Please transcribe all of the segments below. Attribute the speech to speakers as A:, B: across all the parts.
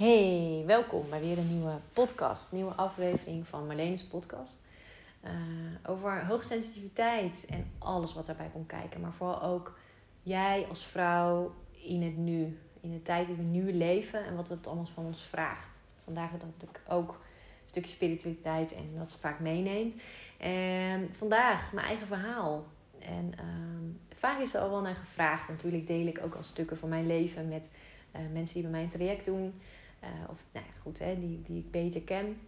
A: Hey, welkom bij weer een nieuwe podcast, nieuwe aflevering van Marlene's podcast. Uh, over hoogsensitiviteit en alles wat daarbij komt kijken. Maar vooral ook jij als vrouw in het nu, in de tijd die we nu leven en wat het allemaal van ons vraagt. Vandaag dat ik ook een stukje spiritualiteit en dat ze vaak meeneemt. En vandaag mijn eigen verhaal. En uh, vaak is er al wel naar gevraagd. Natuurlijk deel ik ook al stukken van mijn leven met uh, mensen die bij mij een traject doen. Uh, of nou ja, goed, hè, die, die ik beter ken.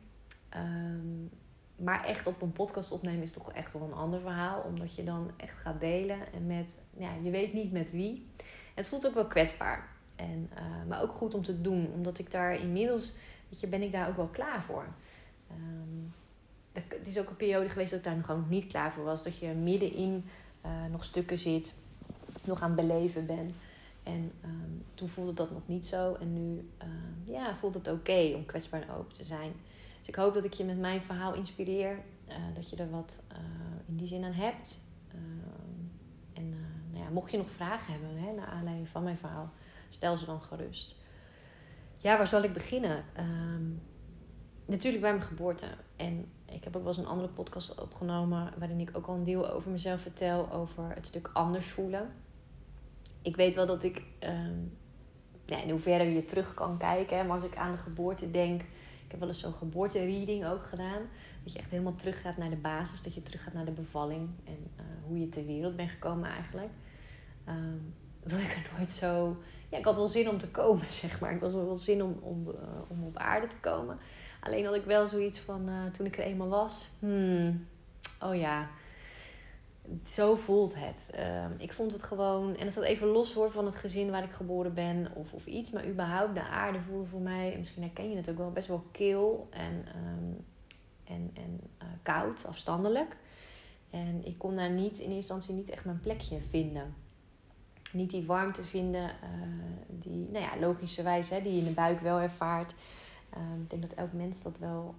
A: Um, maar echt op een podcast opnemen is toch echt wel een ander verhaal. Omdat je dan echt gaat delen. En met, ja, je weet niet met wie. Het voelt ook wel kwetsbaar. En, uh, maar ook goed om te doen. Omdat ik daar inmiddels, weet je, ben ik daar ook wel klaar voor. Um, het is ook een periode geweest dat ik daar nog gewoon niet klaar voor was. Dat je middenin uh, nog stukken zit. Nog aan het beleven ben. En um, toen voelde dat nog niet zo. En nu uh, ja, voelt het oké om kwetsbaar en open te zijn. Dus ik hoop dat ik je met mijn verhaal inspireer. Uh, dat je er wat uh, in die zin aan hebt. en nou ja, mocht je nog vragen hebben hè, naar aanleiding van mijn verhaal, stel ze dan gerust. Ja, waar zal ik beginnen? Natuurlijk bij mijn geboorte. En ik heb ook wel eens een andere podcast opgenomen waarin ik ook al een deel over mezelf vertel, over het stuk anders voelen ik weet wel dat ik um, ja, in hoeverre je terug kan kijken. Hè, maar als ik aan de geboorte denk. Ik heb wel eens zo'n geboortereading ook gedaan. Dat je echt helemaal terug gaat naar de basis. Dat je terug gaat naar de bevalling. En uh, hoe je ter wereld bent gekomen eigenlijk. Um, dat ik er nooit zo... Ja, ik had wel zin om te komen, zeg maar. Ik was wel zin om, om, uh, om op aarde te komen. Alleen had ik wel zoiets van... Uh, toen ik er eenmaal was... Hmm, oh ja zo voelt het. Uh, ik vond het gewoon, en het staat even los hoor van het gezin waar ik geboren ben of, of iets, maar überhaupt de aarde voelde voor mij, misschien herken je het ook wel, best wel kil en, um, en, en uh, koud, afstandelijk. En ik kon daar niet in eerste instantie niet echt mijn plekje vinden. Niet die warmte vinden, uh, die, nou ja, logischerwijs, hè, die je in de buik wel ervaart. Um, ik denk dat elk mens dat wel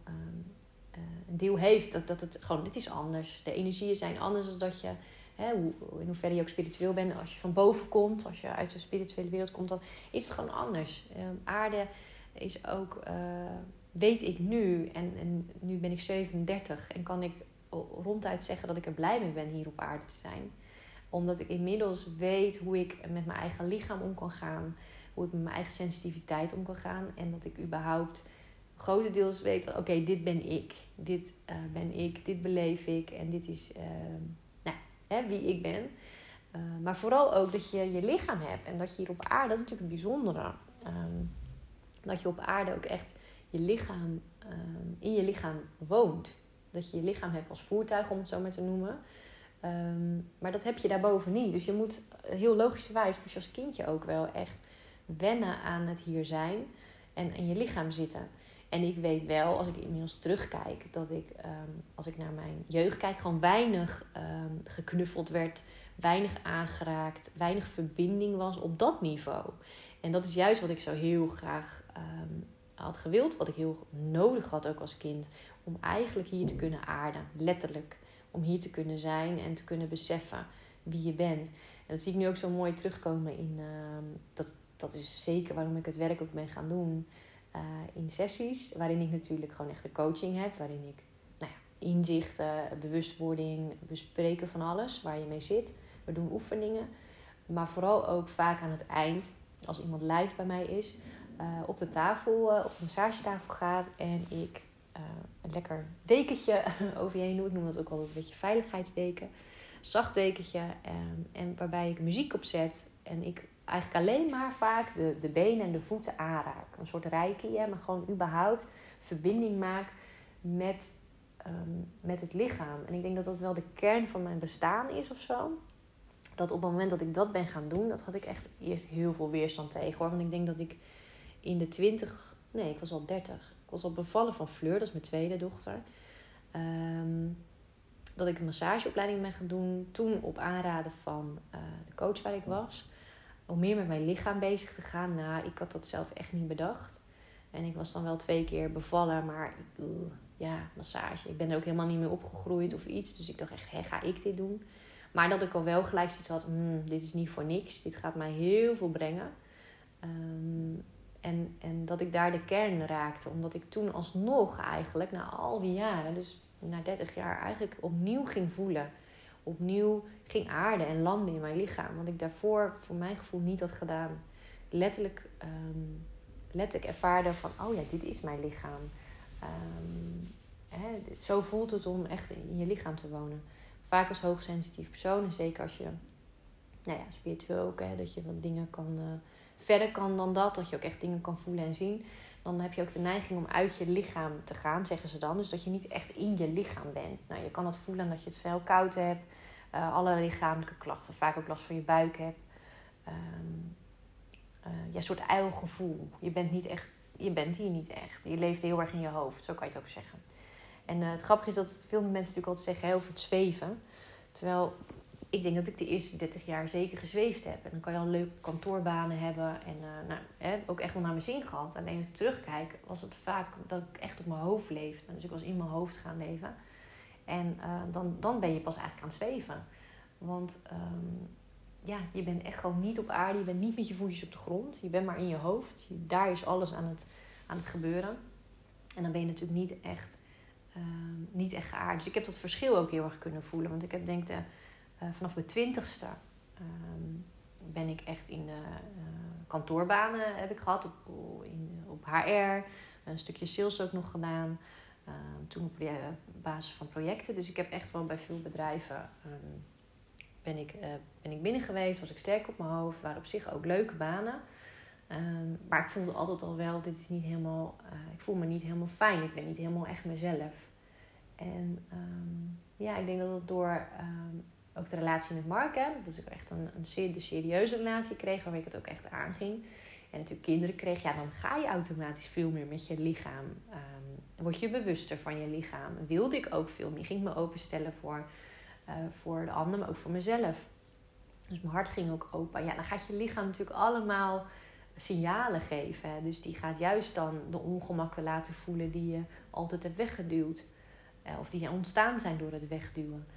A: een deel heeft. Dat, dat het gewoon, dit is anders. De energieën zijn anders dan dat je, hè, hoe, in hoeverre je ook spiritueel bent. Als je van boven komt, als je uit zo'n spirituele wereld komt, dan is het gewoon anders. Uh, aarde is ook, uh, weet ik nu, en, en nu ben ik 37 en kan ik ronduit zeggen dat ik er blij mee ben hier op aarde te zijn. Omdat ik inmiddels weet hoe ik met mijn eigen lichaam om kan gaan. Hoe ik met mijn eigen sensitiviteit om kan gaan. En dat ik überhaupt grotendeels weet oké, dit ben ik. Dit uh, ben ik, dit beleef ik en dit is uh, nou, hè, wie ik ben. Uh, maar vooral ook dat je je lichaam hebt en dat je hier op aarde, dat is natuurlijk een bijzondere. Um, dat je op aarde ook echt je lichaam, um, in je lichaam woont. Dat je je lichaam hebt als voertuig, om het zo maar te noemen. Um, maar dat heb je daarboven niet. Dus je moet heel logischerwijs, moet je als kindje ook wel echt wennen aan het hier zijn en in je lichaam zitten. En ik weet wel, als ik inmiddels terugkijk, dat ik, um, als ik naar mijn jeugd kijk, gewoon weinig um, geknuffeld werd, weinig aangeraakt, weinig verbinding was op dat niveau. En dat is juist wat ik zo heel graag um, had gewild, wat ik heel nodig had ook als kind, om eigenlijk hier te kunnen aarden, letterlijk. Om hier te kunnen zijn en te kunnen beseffen wie je bent. En dat zie ik nu ook zo mooi terugkomen in, dat, dat is zeker waarom ik het werk ook ben gaan doen uh, in sessies, waarin ik natuurlijk gewoon echt de coaching heb, waarin ik nou ja, inzichten, bewustwording, bespreken van alles waar je mee zit. We doen oefeningen, maar vooral ook vaak aan het eind, als iemand live bij mij is, uh, op de tafel, uh, op de massagetafel gaat en ik een lekker dekentje over je heen doe. Ik noem dat ook altijd een beetje veiligheidsdeken. Zacht dekentje um, en waarbij ik muziek opzet en ik eigenlijk alleen maar vaak de, de benen en de voeten aanraak. Een soort reiki, hè, maar gewoon überhaupt verbinding maak met, um, met het lichaam. En ik denk dat dat wel de kern van mijn bestaan is of zo. Dat op het moment dat ik dat ben gaan doen, dat had ik echt eerst heel veel weerstand tegen. Want ik denk dat ik in de twintig, nee, ik was al dertig. Ik was al bevallen van Fleur, dat is mijn tweede dochter. Um, dat ik een massageopleiding ben gaan doen. Toen op aanraden van uh, de coach waar ik was om meer met mijn lichaam bezig te gaan. Nou, ik had dat zelf echt niet bedacht. En ik was dan wel twee keer bevallen, maar ja, massage. Ik ben er ook helemaal niet meer opgegroeid of iets. Dus ik dacht echt, hé, ga ik dit doen? Maar dat ik al wel gelijk zoiets had, mm, dit is niet voor niks. Dit gaat mij heel veel brengen. Um, En, en dat ik daar de kern raakte. Omdat ik toen alsnog eigenlijk, na al die jaren, dus na 30 jaar, eigenlijk opnieuw ging voelen. Opnieuw ging aarden en landen in mijn lichaam. Want ik daarvoor voor mijn gevoel niet had gedaan. Letterlijk, um, letterlijk ervaarde van, oh ja, dit is mijn lichaam. Um, hè, zo voelt het om echt in je lichaam te wonen. Vaak als hoogsensitief persoon, en zeker als je, nou ja, spiritueel ook, hè, dat je wat dingen kan... Uh, verder kan dan dat. Dat je ook echt dingen kan voelen en zien. Dan heb je ook de neiging om uit je lichaam te gaan, zeggen ze dan. Dus dat je niet echt in je lichaam bent. Nou, je kan dat voelen dat je het veel koud hebt. Uh, alle lichamelijke klachten. Vaak ook last van je buik hebt. Um, uh, ja, een soort uilgevoel. Je bent niet echt... Je bent hier niet echt. Je leeft heel erg in je hoofd. Zo kan je het ook zeggen. En uh, het grappige is dat veel mensen natuurlijk altijd zeggen over het zweven. Terwijl ik denk dat ik de eerste 30 jaar zeker gezweefd heb. En dan kan je al leuke kantoorbanen hebben. En uh, nou, hè, ook echt wel naar mijn zin gehad. Alleen als ik terugkijk, was het vaak dat ik echt op mijn hoofd leefde. Dus ik was in mijn hoofd gaan leven. En uh, dan, dan ben je pas eigenlijk aan het zweven. Want um, ja, je bent echt gewoon niet op aarde. Je bent niet met je voetjes op de grond. Je bent maar in je hoofd. Daar is alles aan het, aan het gebeuren. En dan ben je natuurlijk niet echt, uh, niet echt geaard. Dus ik heb dat verschil ook heel erg kunnen voelen. Want ik heb denk uh, vanaf mijn twintigste um, ben ik echt in de uh, kantoorbanen heb ik gehad. Op, in, op HR. Een stukje sales ook nog gedaan. Uh, toen op basis van projecten. Dus ik heb echt wel bij veel bedrijven um, ben, ik, ben ik binnen geweest. Was ik sterk op mijn hoofd. Waren op zich ook leuke banen. Maar ik voelde altijd al wel, dit is niet helemaal, ik voel me niet helemaal fijn. Ik ben niet helemaal echt mezelf. En ja, ik denk dat het door ook de relatie met Mark heb. Dat ik echt een, een serieuze relatie kreeg, waarmee ik het ook echt aanging. En natuurlijk kinderen kreeg, ja, dan ga je automatisch veel meer met je lichaam. Um, word je bewuster van je lichaam. Wilde ik ook veel meer. Ging ik me openstellen voor, uh, voor de ander, maar ook voor mezelf. Dus mijn hart ging ook open. Ja, dan gaat je lichaam natuurlijk allemaal signalen geven. Hè. Dus die gaat juist dan de ongemakken laten voelen die je altijd hebt weggeduwd. Uh, of die ontstaan zijn door het wegduwen.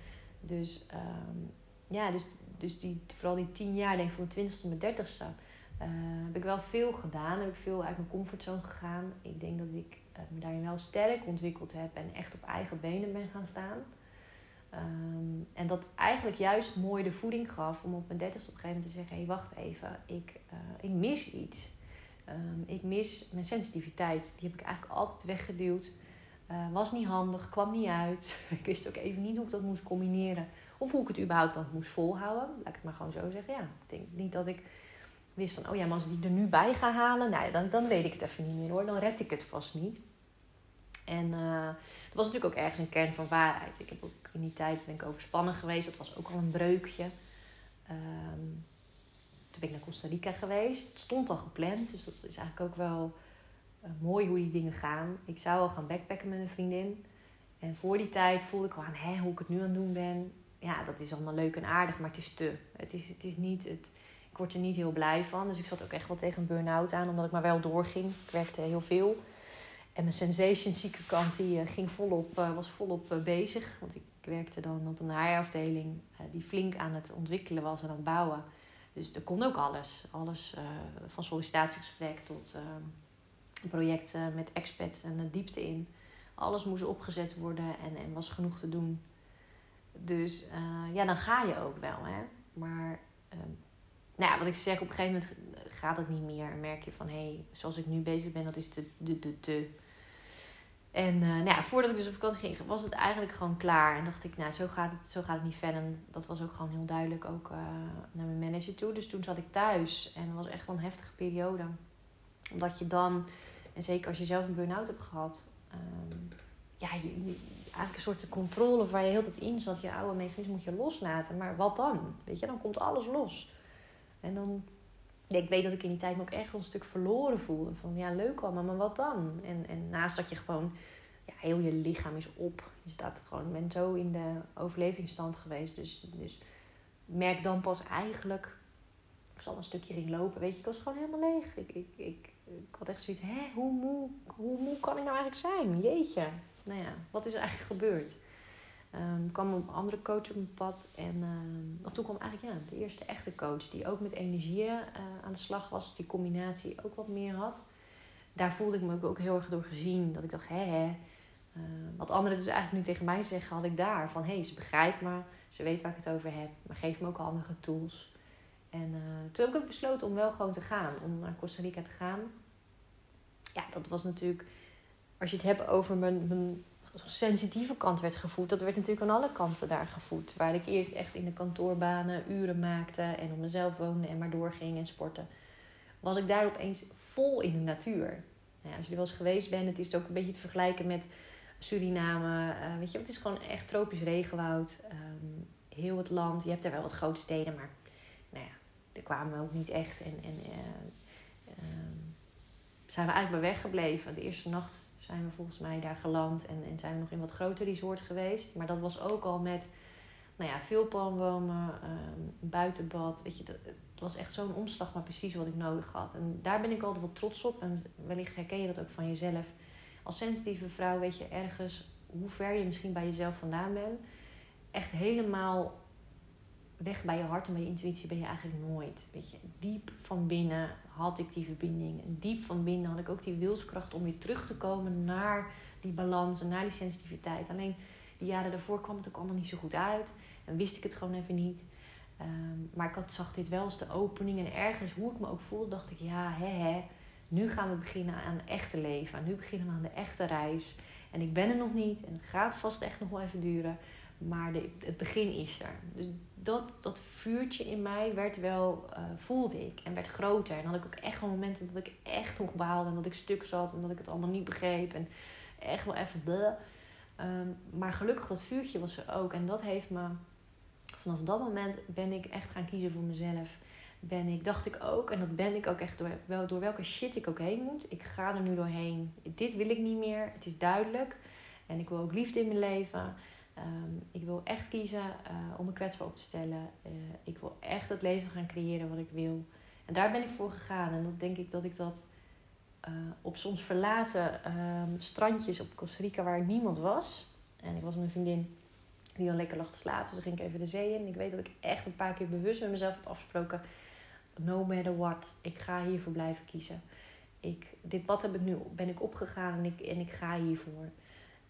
A: Dus um, ja, dus, dus die, vooral die tien jaar, denk ik van mijn twintigste tot mijn dertigste, uh, heb ik wel veel gedaan. Heb ik veel uit mijn comfortzone gegaan. Ik denk dat ik uh, me daarin wel sterk ontwikkeld heb en echt op eigen benen ben gaan staan. Um, en dat eigenlijk juist mooi de voeding gaf om op mijn dertigste op een gegeven moment te zeggen: hé, hey, wacht even, ik, uh, ik mis iets. Um, ik mis mijn sensitiviteit. Die heb ik eigenlijk altijd weggeduwd. Uh, was niet handig, kwam niet uit. ik wist ook even niet hoe ik dat moest combineren. Of hoe ik het überhaupt dan moest volhouden. Laat ik het maar gewoon zo zeggen. Ja, ik denk niet dat ik wist van... Oh ja, maar als ik die er nu bij ga halen... Nou ja, dan, dan weet ik het even niet meer hoor. Dan red ik het vast niet. En uh, was natuurlijk ook ergens een kern van waarheid. Ik heb ook in die tijd ben ik overspannen geweest. Dat was ook al een breukje. Um, toen ben ik naar Costa Rica geweest. Het stond al gepland. Dus dat is eigenlijk ook wel mooi hoe die dingen gaan. Ik zou al gaan backpacken met een vriendin. En voor die tijd voelde ik aan hè, hoe ik het nu aan het doen ben. Ja, dat is allemaal leuk en aardig, maar het is te. Het is, het is niet, het, ik word er niet heel blij van. Dus ik zat ook echt wel tegen een burn-out aan, omdat ik maar wel doorging. Ik werkte heel veel. En mijn sensation zieke kant die, uh, ging volop, uh, was volop uh, bezig. Want ik werkte dan op een HR-afdeling die flink aan het ontwikkelen was en aan het bouwen. Dus er kon ook alles. Alles van sollicitatiegesprek tot project met expats en de diepte in. Alles moest opgezet worden en, en was genoeg te doen. Dus uh, ja, dan ga je ook wel. Hè? Maar uh, nou ja, wat ik zeg, op een gegeven moment gaat het niet meer. En merk je van, hé, hey, zoals ik nu bezig ben, dat is te, te, te, te. En uh, nou ja, voordat ik dus op vakantie ging, was het eigenlijk gewoon klaar. En dacht ik, nou, zo gaat het, zo gaat het niet verder. En dat was ook gewoon heel duidelijk ook naar mijn manager toe. Dus toen zat ik thuis. En dat was echt wel een heftige periode. Omdat je dan en zeker als je zelf een burn-out hebt gehad. Um, ja, je, eigenlijk een soort controle waar je heel tijd in zat. Je oude mechanisme moet je loslaten. Maar wat dan? Weet je, dan komt alles los. En dan... Ik weet dat ik in die tijd me ook echt wel een stuk verloren voelde. Van ja, leuk allemaal, maar wat dan? En, en naast dat je gewoon... Ja, heel je lichaam is op. Je staat gewoon... bent zo in de overlevingsstand geweest. Dus, dus merk dan pas eigenlijk... Ik zal een stukje ging lopen. Weet je, ik was gewoon helemaal leeg. Ik, ik, ik, ik had echt zoiets, hè, hoe moe, hoe moe kan ik nou eigenlijk zijn? Jeetje. Nou ja, wat is er eigenlijk gebeurd? Um, kwam een andere coach op mijn pad. En um, of toen kwam eigenlijk ja, de eerste echte coach die ook met energieën uh, aan de slag was. Die combinatie ook wat meer had. daar voelde ik me ook heel erg door gezien. Dat ik dacht, hè hè. Uh, wat anderen dus eigenlijk nu tegen mij zeggen, had ik daar. Van, hé, hey, ze begrijpt me. Ze weet waar ik het over heb. Maar geef me ook andere tools. En uh, toen heb ik ook besloten om wel gewoon te gaan. Om naar Costa Rica te gaan. Ja, dat was natuurlijk... Als je het hebt over mijn, mijn sensitieve kant werd gevoed. Dat werd natuurlijk aan alle kanten daar gevoed. Waar ik eerst echt in de kantoorbanen uren maakte. En op mezelf woonde en maar doorging en sporten. Was ik daar opeens vol in de natuur. Nou als je er wel eens geweest bent, het is ook een beetje te vergelijken met Suriname. Uh, weet je, het is gewoon echt tropisch regenwoud. Um, heel het land. Je hebt er wel wat grote steden, maar daar kwamen we ook niet echt. En, en uh, zijn we eigenlijk bij weggebleven. De eerste nacht zijn we volgens mij daar geland en, en zijn we nog in wat groter resort geweest. Maar dat was ook al met nou ja, veel palmbomen, um, buitenbad. Weet je, het was echt zo'n omslag, maar precies wat ik nodig had. En daar ben ik altijd wel trots op. En wellicht herken je dat ook van jezelf. Als sensitieve vrouw weet je ergens hoe ver je misschien bij jezelf vandaan bent. Echt helemaal weg bij je hart en bij je intuïtie ben je eigenlijk nooit. Weet je, diep van binnen had ik die verbinding. En diep van binnen had ik ook die wilskracht om weer terug te komen naar die balans en naar die sensitiviteit. Alleen die jaren daarvoor kwam het ook allemaal niet zo goed uit. En wist ik het gewoon even niet. Ehm, maar ik had, zag dit wel als de opening. En ergens, hoe ik me ook voelde, dacht ik... Ja, hè, hè. Nu gaan we beginnen aan het echte leven. Nu beginnen we aan de echte reis. En ik ben er nog niet. En het gaat vast echt nog wel even duren. Maar de, het begin is er. Dus dat, dat vuurtje in mij werd wel, uh, voelde ik. En werd groter. En had ik ook echt wel momenten dat ik echt nog baalde. En dat ik stuk zat. En dat ik het allemaal niet begreep. En echt wel even... Um, maar gelukkig dat vuurtje was er ook. En dat heeft me... Vanaf dat moment ben ik echt gaan kiezen voor mezelf. Ben ik, dacht ik ook, en dat ben ik ook echt door, wel, door welke shit ik ook heen moet. Ik ga er nu doorheen. Dit wil ik niet meer. Het is duidelijk. En ik wil ook liefde in mijn leven. Um, ik wil echt kiezen uh, om me kwetsbaar op te stellen. Uh, ik wil echt het leven gaan creëren wat ik wil. En daar ben ik voor gegaan. En dat denk ik dat ik dat uh, op soms verlaten um, strandjes op Costa Rica waar niemand was. En ik was met mijn vriendin die dan lekker lag te slapen. Dus ging ik even de zee in. Ik weet dat ik echt een paar keer bewust met mezelf heb afgesproken. No matter what, ik ga hiervoor blijven kiezen. Ik, dit pad heb ik nu, ben ik opgegaan en ik, en ik ga hiervoor.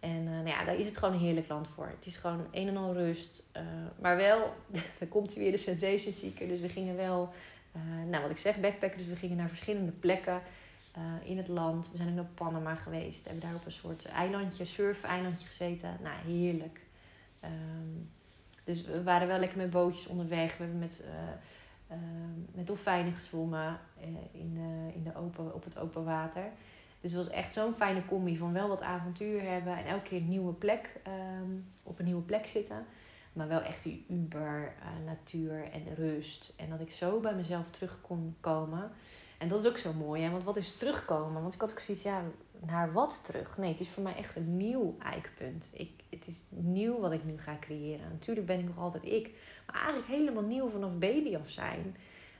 A: En uh, nou ja, daar is het gewoon een heerlijk land voor. Het is gewoon een en al rust. Uh, maar wel, dan komt weer de sensation seeker. Dus we gingen wel, uh, nou wat ik zeg, backpacken. Dus we gingen naar verschillende plekken in het land. We zijn ook naar Panama geweest. We hebben daar op een soort eilandje, surf-eilandje gezeten. Nou, heerlijk. Um, dus we waren wel lekker met bootjes onderweg. We hebben met, met dolfijnen gezwommen in, in de open, op het open water. Dus het was echt zo'n fijne combi van wel wat avontuur hebben en elke keer een nieuwe plek, um, op een nieuwe plek zitten. Maar wel echt die uber, uh, natuur en rust. En dat ik zo bij mezelf terug kon komen. En dat is ook zo mooi, hè? want wat is terugkomen? Want ik had ook zoiets, ja, naar wat terug? Nee, het is voor mij echt een nieuw eikpunt. Ik, het is nieuw wat ik nu ga creëren. Natuurlijk ben ik nog altijd ik, maar eigenlijk helemaal nieuw vanaf baby af zijn.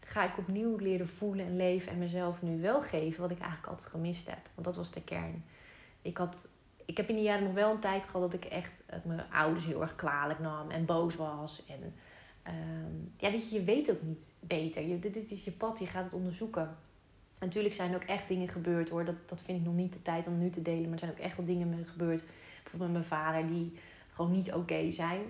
A: Ga ik opnieuw leren voelen en leven en mezelf nu wel geven wat ik eigenlijk altijd gemist heb. Want dat was de kern. Ik, had, ik heb in die jaren nog wel een tijd gehad dat ik echt mijn ouders heel erg kwalijk nam en boos was. En um, ja, weet je, je weet ook niet beter. Je, dit is je pad, je gaat het onderzoeken. Natuurlijk zijn er ook echt dingen gebeurd hoor. Dat, dat vind ik nog niet de tijd om nu te delen. Maar er zijn ook echt wel dingen gebeurd. Bijvoorbeeld met mijn vader die gewoon niet oké zijn.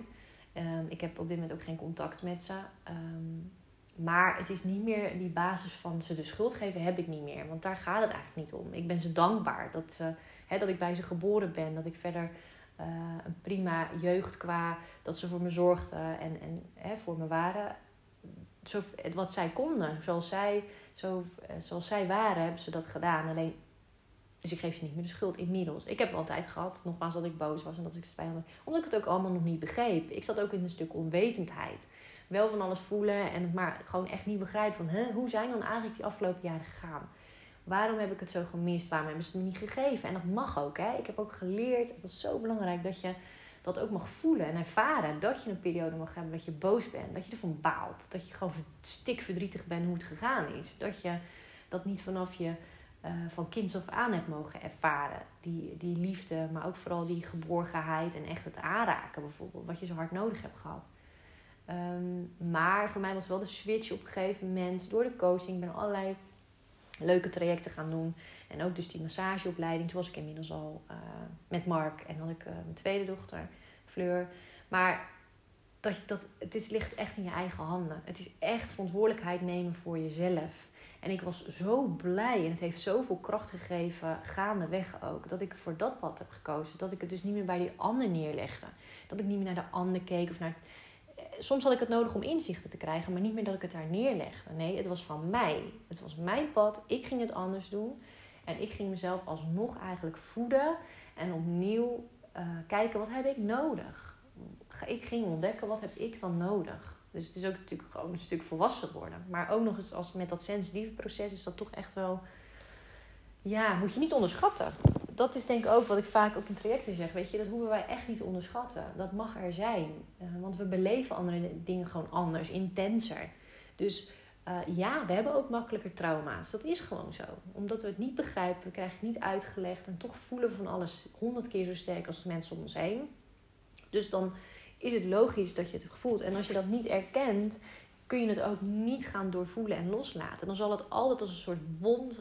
A: Um, ik heb op dit moment ook geen contact met ze. Um, maar het is niet meer die basis van ze de schuld geven, heb ik niet meer. Want daar gaat het eigenlijk niet om. Ik ben ze dankbaar dat, ze, hè, dat ik bij ze geboren ben. Dat ik verder uh, een prima jeugd qua dat ze voor me zorgden en, en hè, voor me waren zo, wat zij konden. Zoals zij, zo, eh, zoals zij waren, hebben ze dat gedaan. Alleen, dus ik geef ze niet meer de schuld inmiddels. Ik heb altijd gehad, nogmaals, dat ik boos was en dat ik spijt had. Omdat ik het ook allemaal nog niet begreep. Ik zat ook in een stuk onwetendheid. Wel van alles voelen en het maar gewoon echt niet begrijpen van... Hoe zijn dan eigenlijk die afgelopen jaren gegaan? Waarom heb ik het zo gemist? Waarom hebben ze het me niet gegeven? En dat mag ook. Hè? Ik heb ook geleerd, dat is zo belangrijk, dat je dat ook mag voelen en ervaren. Dat je een periode mag hebben dat je boos bent. Dat je ervan baalt. Dat je gewoon stikverdrietig bent hoe het gegaan is. Dat je dat niet vanaf je uh, van kinds af aan hebt mogen ervaren. Die, die liefde, maar ook vooral die geborgenheid en echt het aanraken bijvoorbeeld. Wat je zo hard nodig hebt gehad. Um, maar voor mij was wel de switch op een gegeven moment door de coaching. Ik ben allerlei leuke trajecten gaan doen. En ook dus die massageopleiding. Toen was ik inmiddels al uh, met Mark en had ik uh, mijn tweede dochter, Fleur. Maar dat, dat, het is, ligt echt in je eigen handen. Het is echt verantwoordelijkheid nemen voor jezelf. En ik was zo blij en het heeft zoveel kracht gegeven, gaandeweg ook, dat ik voor dat pad heb gekozen. Dat ik het dus niet meer bij die ander neerlegde. Dat ik niet meer naar de ander keek of naar. Eh, soms had ik het nodig om inzichten te krijgen, maar niet meer dat ik het daar neerlegde. Nee, het was van mij. Het was mijn pad. Ik ging het anders doen. En ik ging mezelf alsnog eigenlijk voeden en opnieuw uh, kijken wat heb ik nodig. Ik ging ontdekken wat heb ik dan nodig. Dus het is ook natuurlijk gewoon een stuk volwassen worden. Maar ook nog eens als met dat sensitieve proces is dat toch echt wel. Ja, moet je niet onderschatten. Dat is denk ik ook wat ik vaak ook in trajecten zeg. Weet je, dat hoeven wij echt niet te onderschatten. Dat mag er zijn. Uh, want we beleven andere dingen gewoon anders, intenser. Dus uh, ja, we hebben ook makkelijker trauma's. Dat is gewoon zo. Omdat we het niet begrijpen, we krijgen het niet uitgelegd. En toch voelen we van alles honderd keer zo sterk als de mensen om ons heen. Dus dan is het logisch dat je het voelt. En als je dat niet erkent, kun je het ook niet gaan doorvoelen en loslaten. Dan zal het altijd als een soort wond,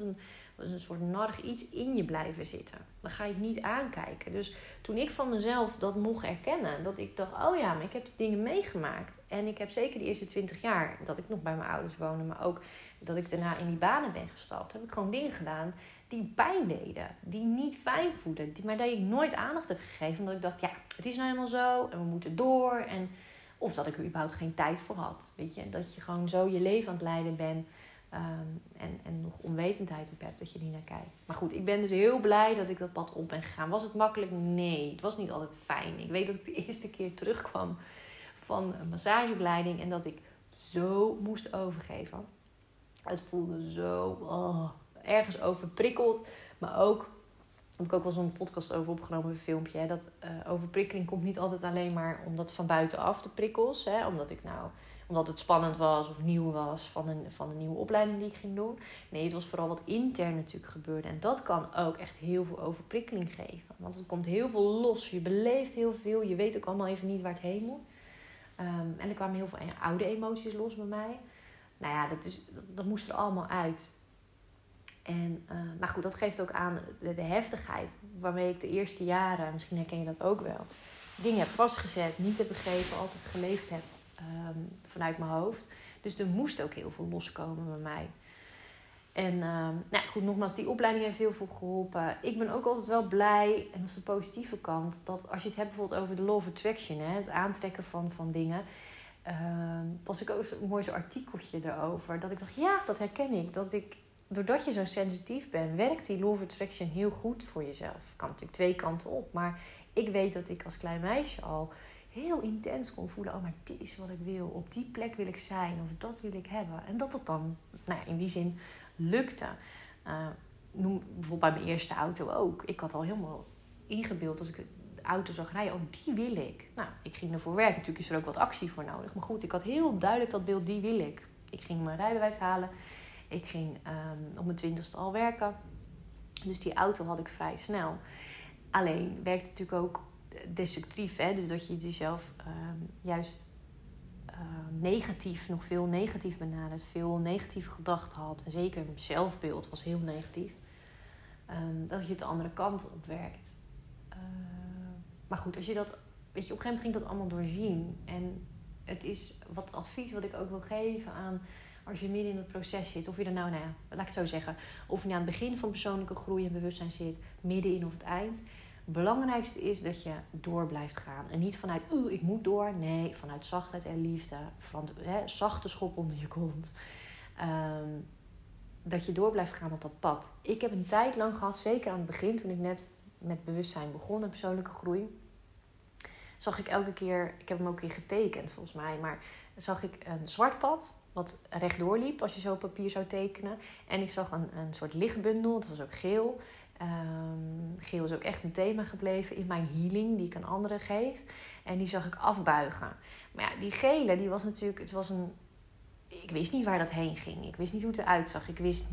A: een soort narg iets in je blijven zitten. Dan ga je het niet aankijken. Dus toen ik van mezelf dat mocht erkennen, dat ik dacht: oh ja, maar ik heb die dingen meegemaakt. En ik heb zeker de eerste twintig jaar dat ik nog bij mijn ouders woonde, maar ook dat ik daarna in die banen ben gestapt, heb ik gewoon dingen gedaan die pijn deden, die niet fijn voelden, maar dat ik nooit aandacht heb gegeven. Omdat ik dacht, ja, het is nou helemaal zo en we moeten door. En, of dat ik er überhaupt geen tijd voor had. Weet je, dat je gewoon zo je leven aan het leiden bent. Um, en, en nog onwetendheid op hebt dat je niet naar kijkt. Maar goed, ik ben dus heel blij dat ik dat pad op ben gegaan. Was het makkelijk? Nee, het was niet altijd fijn. Ik weet dat ik de eerste keer terugkwam van een massageopleiding en dat ik zo moest overgeven. Het voelde zo. Oh, ergens over prikkelt. Maar ook, heb ik ook wel zo'n podcast over opgenomen, een filmpje. Hè, dat uh, overprikkeling komt niet altijd alleen maar omdat van buitenaf de prikkels. Hè, omdat ik nou omdat het spannend was of nieuw was van een, van een nieuwe opleiding die ik ging doen. Nee, het was vooral wat intern natuurlijk gebeurde. En dat kan ook echt heel veel overprikkeling geven. Want het komt heel veel los. Je beleeft heel veel. Je weet ook allemaal even niet waar het heen moet. Um, en er kwamen heel veel oude emoties los bij mij. Nou ja, dat, is, dat, moest er allemaal uit. En, uh, maar goed, dat geeft ook aan de, de, heftigheid waarmee ik de eerste jaren, misschien herken je dat ook wel, dingen heb vastgezet, niet heb begrepen, altijd geleefd heb um, vanuit mijn hoofd. Dus er moest ook heel veel loskomen bij mij. En uh, nou goed, nogmaals, die opleiding heeft heel veel geholpen. Ik ben ook altijd wel blij, en dat is de positieve kant, dat als je het hebt bijvoorbeeld over de law of attraction, hè, het aantrekken van, van dingen, uh, pas ik ook een mooi zo'n artikeltje erover. Dat ik dacht, ja, dat herken ik. Dat ik doordat je zo sensitief bent, werkt die law of attraction heel goed voor jezelf. Kan natuurlijk twee kanten op. Maar ik weet dat ik als klein meisje al heel intens kon voelen: oh, maar dit is wat ik wil. Op die plek wil ik zijn of dat wil ik hebben. En dat dat dan nou, in die zin lukte. Uh, noem bijvoorbeeld bij mijn eerste auto ook. Ik had al helemaal ingebeeld als ik de auto zag rijden: oh, die wil ik. Nou, ik ging ervoor werken. Natuurlijk is er ook wat actie voor nodig. Maar goed, ik had heel duidelijk dat beeld: die wil ik. Ik ging mijn rijbewijs halen. Ik ging um, op mijn twintigste al werken. Dus die auto had ik vrij snel. Alleen werkte natuurlijk ook destructief. Hè? Dus dat je jezelf um, juist um, negatief, nog veel negatief benadert. Veel negatieve gedachten had. En zeker zelfbeeld was heel negatief. dat je het de andere kant op werkt. maar goed, als je dat... Weet je, op een gegeven moment ging dat allemaal doorzien. En het is wat advies wat ik ook wil geven aan als je midden in het proces zit, of je er nou, nou ja, laat ik het zo zeggen, of je nou aan het begin van persoonlijke groei en bewustzijn zit, middenin of het eind. Belangrijkste is dat je door blijft gaan. En niet vanuit, oeh, ik moet door. Nee, vanuit zachtheid en liefde. Van, hè, zachte schop onder je kont. Um, dat je door blijft gaan op dat pad. Ik heb een tijd lang gehad, zeker aan het begin, toen ik net met bewustzijn begon en persoonlijke groei. Zag ik elke keer, ik heb hem ook weer getekend volgens mij, maar zag ik een zwart pad wat rechtdoor liep als je zo papier zou tekenen. En ik zag een, een soort lichtbundel, dat was ook geel. Um, geel is ook echt een thema gebleven in mijn healing die ik aan anderen geef. En die zag ik afbuigen. Maar ja, die gele, die was natuurlijk, het was een. Ik wist niet waar dat heen ging. Ik wist niet hoe het eruit zag. Ik wist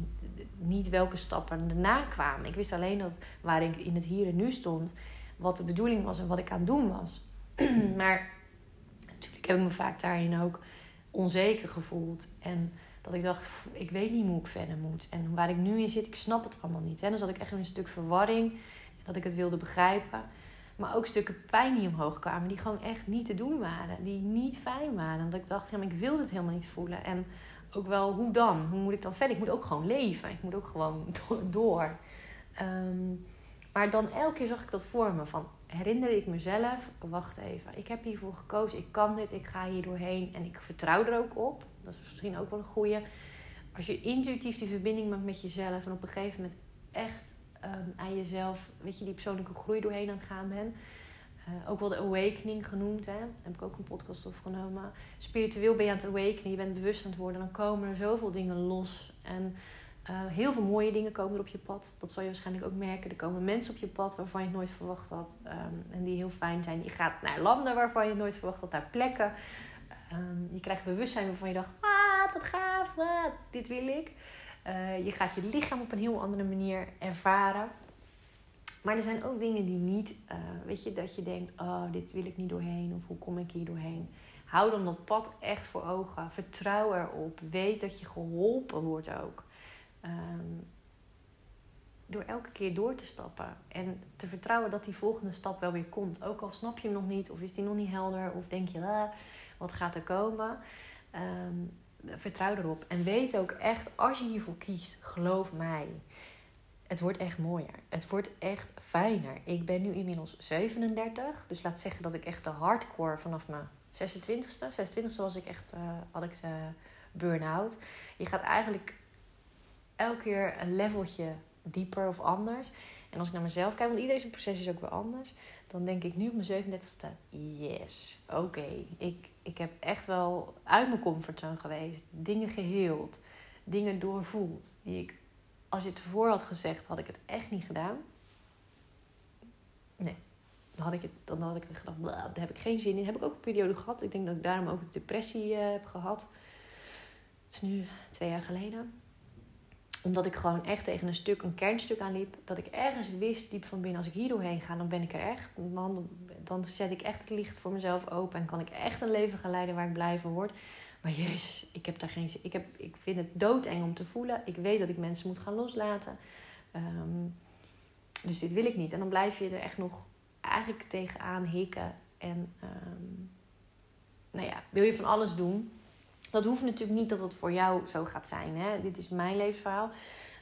A: niet welke stappen erna kwamen. Ik wist alleen dat waar ik in het hier en nu stond, wat de bedoeling was en wat ik aan het doen was. maar natuurlijk heb ik me vaak daarin ook onzeker gevoeld. En Dat ik dacht, ik weet niet hoe ik verder moet. En waar ik nu in zit, ik snap het allemaal niet. En dan zat ik echt een stuk verwarring. Dat ik het wilde begrijpen. Maar ook stukken pijn die omhoog kwamen. Die gewoon echt niet te doen waren. Die niet fijn waren. Dat ik dacht, ja, ik wil dit helemaal niet voelen. En ook wel, hoe dan? Hoe moet ik dan verder? Ik moet ook gewoon leven. Ik moet ook gewoon door. Ehm, maar dan elke keer zag ik dat voor me. Van, herinnerde ik mezelf, wacht even. Ik heb hiervoor gekozen. Ik kan dit. Ik ga hier doorheen. En ik vertrouw er ook op. Dat is misschien ook wel een goede. Als je intuïtief die verbinding maakt met jezelf. En op een gegeven moment echt um, aan jezelf, weet je, die persoonlijke groei doorheen aan het gaan bent. Uh, ook wel de awakening genoemd, hè? daar heb ik ook een podcast over genomen. Spiritueel ben je aan het awakenen, je bent bewust aan het worden. Dan komen er zoveel dingen los. En uh, heel veel mooie dingen komen er op je pad. Dat zal je waarschijnlijk ook merken. Er komen mensen op je pad waarvan je het nooit verwacht had. Um, en die heel fijn zijn. Je gaat naar landen waarvan je het nooit verwacht had, naar plekken. Um, je krijgt bewustzijn waarvan je dacht, ah, wat gaaf, wat, dit wil ik. Uh, je gaat je lichaam op een heel andere manier ervaren. Maar er zijn ook dingen die niet, uh, weet je, dat je denkt, oh, dit wil ik niet doorheen of hoe kom ik hier doorheen. Hou dan dat pad echt voor ogen. Vertrouw erop. Weet dat je geholpen wordt ook. Um, door elke keer door te stappen. En te vertrouwen dat die volgende stap wel weer komt. Ook al snap je hem nog niet, of is die nog niet helder, of denk je, ah, wat gaat er komen. Um, vertrouw erop. En weet ook echt, als je hiervoor kiest, geloof mij. Het wordt echt mooier. Het wordt echt fijner. Ik ben nu inmiddels 37. Dus laat zeggen dat ik echt de hardcore vanaf mijn 26e. 26e was ik echt, uh, had ik de burn-out. Je gaat eigenlijk elke keer een leveltje dieper of anders. En als ik naar mezelf kijk, want iedereen proces is ook weer anders. Dan denk ik nu op mijn 37e, yes, oké. Ik, ik heb echt wel uit mijn comfortzone geweest. Dingen geheeld. Dingen doorvoeld. Die ik, als je het voor had gezegd, had ik het echt niet gedaan. Nee. Dan had ik, het, dan had ik gedacht, daar heb ik geen zin in. Heb ik ook een periode gehad. Ik denk dat ik daarom ook de depressie uh, heb gehad. Het is nu twee jaar geleden omdat ik gewoon echt tegen een stuk, een kernstuk aanliep. Dat ik ergens wist, diep van binnen, als ik hier doorheen ga, dan ben ik er echt. Dan, dan zet ik echt het licht voor mezelf open. En kan ik echt een leven gaan leiden waar ik blij van word. Maar jezus, ik heb daar geen zin. Ik, heb, ik vind het doodeng om te voelen. Ik weet dat ik mensen moet gaan loslaten. Um, dus dit wil ik niet. En dan blijf je er echt nog eigenlijk tegenaan hikken. En um, nou ja, wil je van alles doen. Dat hoeft natuurlijk niet dat het voor jou zo gaat zijn. Hè? Dit is mijn levensverhaal.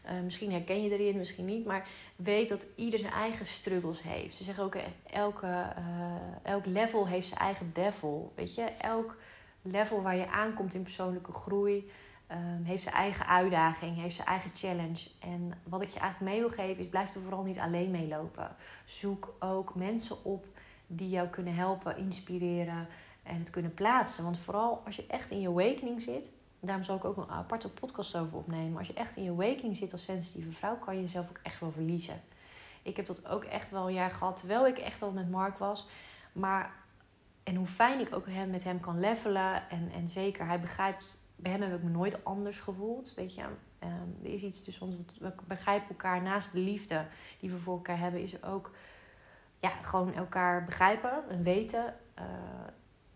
A: Uh, misschien herken je erin, misschien niet. Maar weet dat ieder zijn eigen struggles heeft. Ze zeggen ook, eh, elke, uh, elk level heeft zijn eigen devil. Weet je, elk level waar je aankomt in persoonlijke groei... Uh, heeft zijn eigen uitdaging, heeft zijn eigen challenge. En wat ik je eigenlijk mee wil geven is, blijf er vooral niet alleen mee lopen. Zoek ook mensen op die jou kunnen helpen, inspireren en het kunnen plaatsen. Want vooral als je echt in je awakening zit, daarom zal ik ook een aparte podcast over opnemen. Als je echt in je awakening zit als sensitieve vrouw, kan je jezelf ook echt wel verliezen. Ik heb dat ook echt wel een jaar gehad, terwijl ik echt al met Mark was. Maar, en hoe fijn ik ook hem, met hem kan levelen. En, en zeker, hij begrijpt, bij hem heb ik me nooit anders gevoeld. Weet je, um, er is iets tussen ons, we begrijpen elkaar. Naast de liefde die we voor elkaar hebben, is ook ja, gewoon elkaar begrijpen en weten. Uh,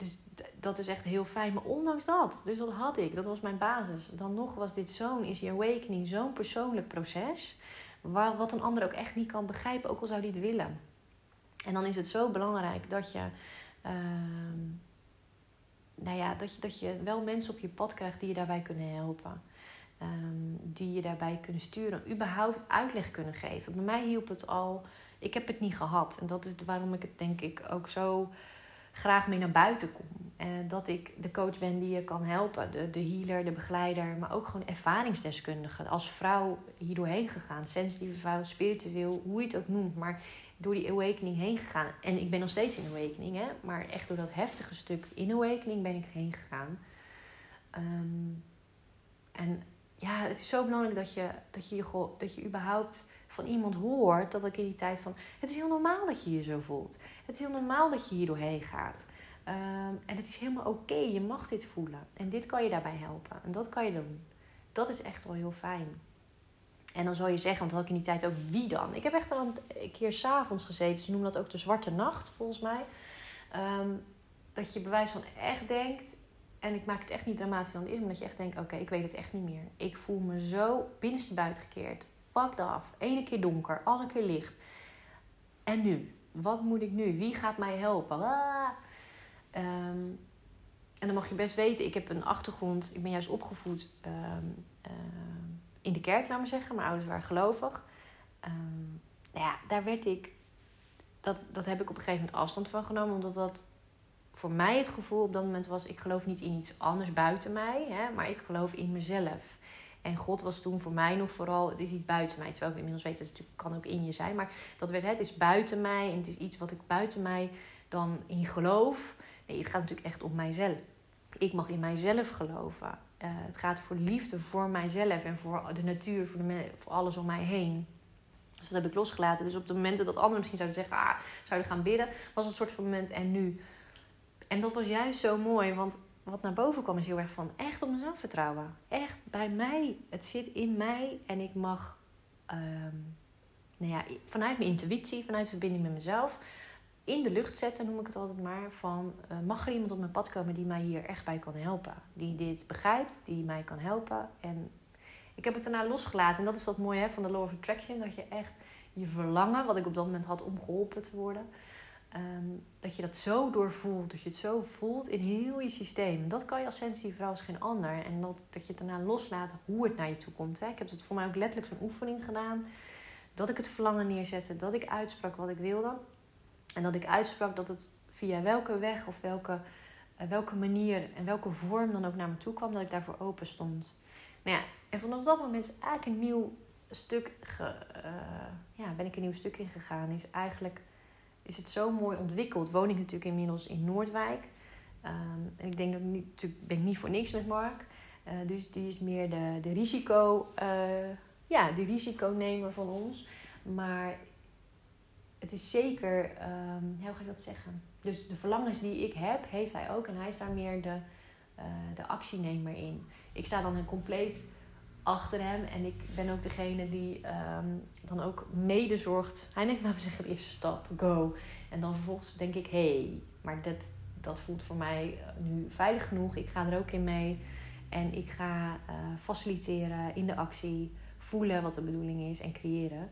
A: dus dat is echt heel fijn. Maar ondanks dat, dus dat had ik, dat was mijn basis. Dan nog was dit zo'n je awakening, zo'n persoonlijk proces. Waar, wat een ander ook echt niet kan begrijpen, ook al zou die het willen. En dan is het zo belangrijk dat je. Uh, nou ja, dat je, dat je wel mensen op je pad krijgt die je daarbij kunnen helpen. Um, die je daarbij kunnen sturen. Überhaupt uitleg kunnen geven. Bij mij hielp het al. Ik heb het niet gehad. En dat is waarom ik het denk ik ook zo graag mee naar buiten kom. En dat ik de coach ben die je kan helpen. De, de healer, de begeleider, maar ook gewoon ervaringsdeskundige. Als vrouw hier doorheen gegaan. Sensitieve vrouw, spiritueel, hoe je het ook noemt. Maar door die awakening heen gegaan. En ik ben nog steeds in awakening, hè. Maar echt door dat heftige stuk in awakening ben ik heen gegaan. Um, en ja, het is zo belangrijk dat je, dat je, dat je überhaupt van iemand hoort, dat ik in die tijd van... Het is heel normaal dat je je zo voelt. Het is heel normaal dat je hier doorheen gaat. Um, en het is helemaal oké, je mag dit voelen. En dit kan je daarbij helpen. En dat kan je doen. Dat is echt wel heel fijn. En dan zou je zeggen, want had ik in die tijd ook wie dan? Ik heb echt al een keer s'avonds gezeten. Ze noemen dat ook de zwarte nacht, volgens mij. Um, dat je bewijs van echt denkt... en ik maak het echt niet dramatisch dan het is, je echt denkt: oké, ik weet het echt niet meer. Ik voel me zo binnenste buiten gekeerd. Fucked af. Ene keer donker, alle keer licht. En nu? Wat moet ik nu? Wie gaat mij helpen? Ah. Ehm, en dan mag je best weten, ik heb een achtergrond. Ik ben juist opgevoed ehm, ehm, in de kerk, laat maar zeggen. Mijn ouders waren gelovig. nou ja, daar werd ik... Dat, dat heb ik op een gegeven moment afstand van genomen. Omdat dat voor mij het gevoel op dat moment was... ik geloof niet in iets anders buiten mij. Hè, maar ik geloof in mezelf. En God was toen voor mij nog vooral, het is iets buiten mij. Terwijl ik inmiddels weet dat het natuurlijk kan ook in je zijn. Maar dat werd, het is buiten mij en het is iets wat ik buiten mij dan in geloof. Nee, het gaat natuurlijk echt om mijzelf. Ik mag in mijzelf geloven. Uh, het gaat voor liefde voor mijzelf en voor de natuur, voor, de, voor alles om mij heen. Dus dat heb ik losgelaten. Dus op de momenten dat anderen misschien zouden zeggen, ah, zouden gaan bidden, was het soort van moment en nu. En dat was juist zo mooi, want wat naar boven kwam is heel erg van echt op mezelf vertrouwen. Echt bij mij. Het zit in mij en ik mag ehm, nou ja, vanuit mijn intuïtie, vanuit verbinding met mezelf, in de lucht zetten, noem ik het altijd maar. Van uh, mag er iemand op mijn pad komen die mij hier echt bij kan helpen? Die dit begrijpt, die mij kan helpen. En ik heb het daarna losgelaten. En dat is dat mooie hè, van de Law of Attraction. Dat je echt je verlangen, wat ik op dat moment had om geholpen te worden Ehm, dat je dat zo doorvoelt, dat je het zo voelt in heel je systeem. Dat kan je als sensitieve vrouw als geen ander. En dat, dat je het daarna loslaat hoe het naar je toe komt. Hè. Ik heb het voor mij ook letterlijk zo'n oefening gedaan. Dat ik het verlangen neerzette, dat ik uitsprak wat ik wilde. En dat ik uitsprak dat het via welke weg of welke, uh, welke manier en welke vorm dan ook naar me toe kwam, dat ik daarvoor open stond. Nou ja, en vanaf dat moment is eigenlijk een nieuw stuk, ge, uh, ja, ben ik een nieuw stuk ingegaan. Is eigenlijk is het zo mooi ontwikkeld. Woon ik natuurlijk inmiddels in Noordwijk. Um, en ik denk dat niet, natuurlijk ben ik niet voor niks met Mark. Uh, dus die is meer de, de risico, uh, ja, de risiconemer van ons. Maar het is zeker, um, hoe ga ik dat zeggen? Dus de verlangens die ik heb, heeft hij ook. En hij is daar meer de, uh, de actienemer in. Ik sta dan compleet achter hem. En ik ben ook degene die um, dan ook mede zorgt. Hij neemt, laten we zeggen, de eerste stap, go. En dan vervolgens denk ik, hé, hey, maar dat, dat voelt voor mij nu veilig genoeg. Ik ga er ook in mee. En ik ga uh, faciliteren in de actie, voelen wat de bedoeling is en creëren.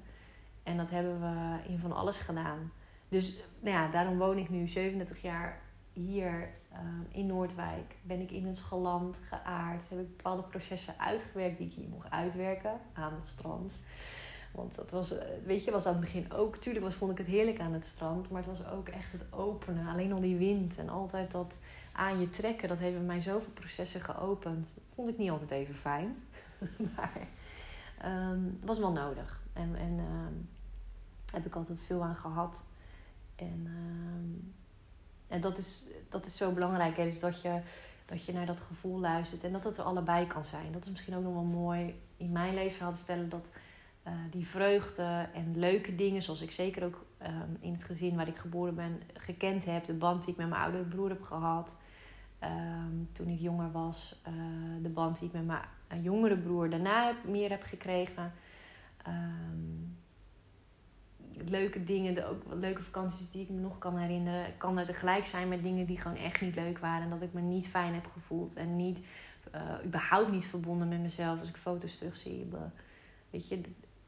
A: En dat hebben we in van alles gedaan. Dus nou ja, daarom woon ik nu 37 jaar hier Ehm, in Noordwijk ben ik inmiddels geland, geaard. Heb ik bepaalde processen uitgewerkt die ik hier mocht uitwerken aan het strand. Want dat was, eh, weet je, was aan het begin ook. Tuurlijk was, vond ik het heerlijk aan het strand. Maar het was ook echt het openen. Alleen al die wind en altijd dat aan je trekken. Dat heeft mij zoveel processen geopend. Vond ik niet altijd even fijn. maar um, was wel nodig. En, en uh, heb ik altijd veel aan gehad. En en dat is, dat is zo belangrijk. Hè? Dus dat je, dat je naar dat gevoel luistert en dat het er allebei kan zijn. Dat is misschien ook nog wel mooi in mijn leven te vertellen. Dat uh, die vreugde en leuke dingen, zoals ik zeker ook um, in het gezin waar ik geboren ben, gekend heb. De band die ik met mijn oudere broer heb gehad. Um, toen ik jonger was. Uh, de band die ik met mijn jongere broer daarna heb, meer heb gekregen. Um, leuke dingen, de, ook leuke vakanties die ik me nog kan herinneren, kan het tegelijk zijn met dingen die gewoon echt niet leuk waren. En dat ik me niet fijn heb gevoeld en niet, uh, überhaupt niet verbonden met mezelf als ik foto's terugzie. Weet je,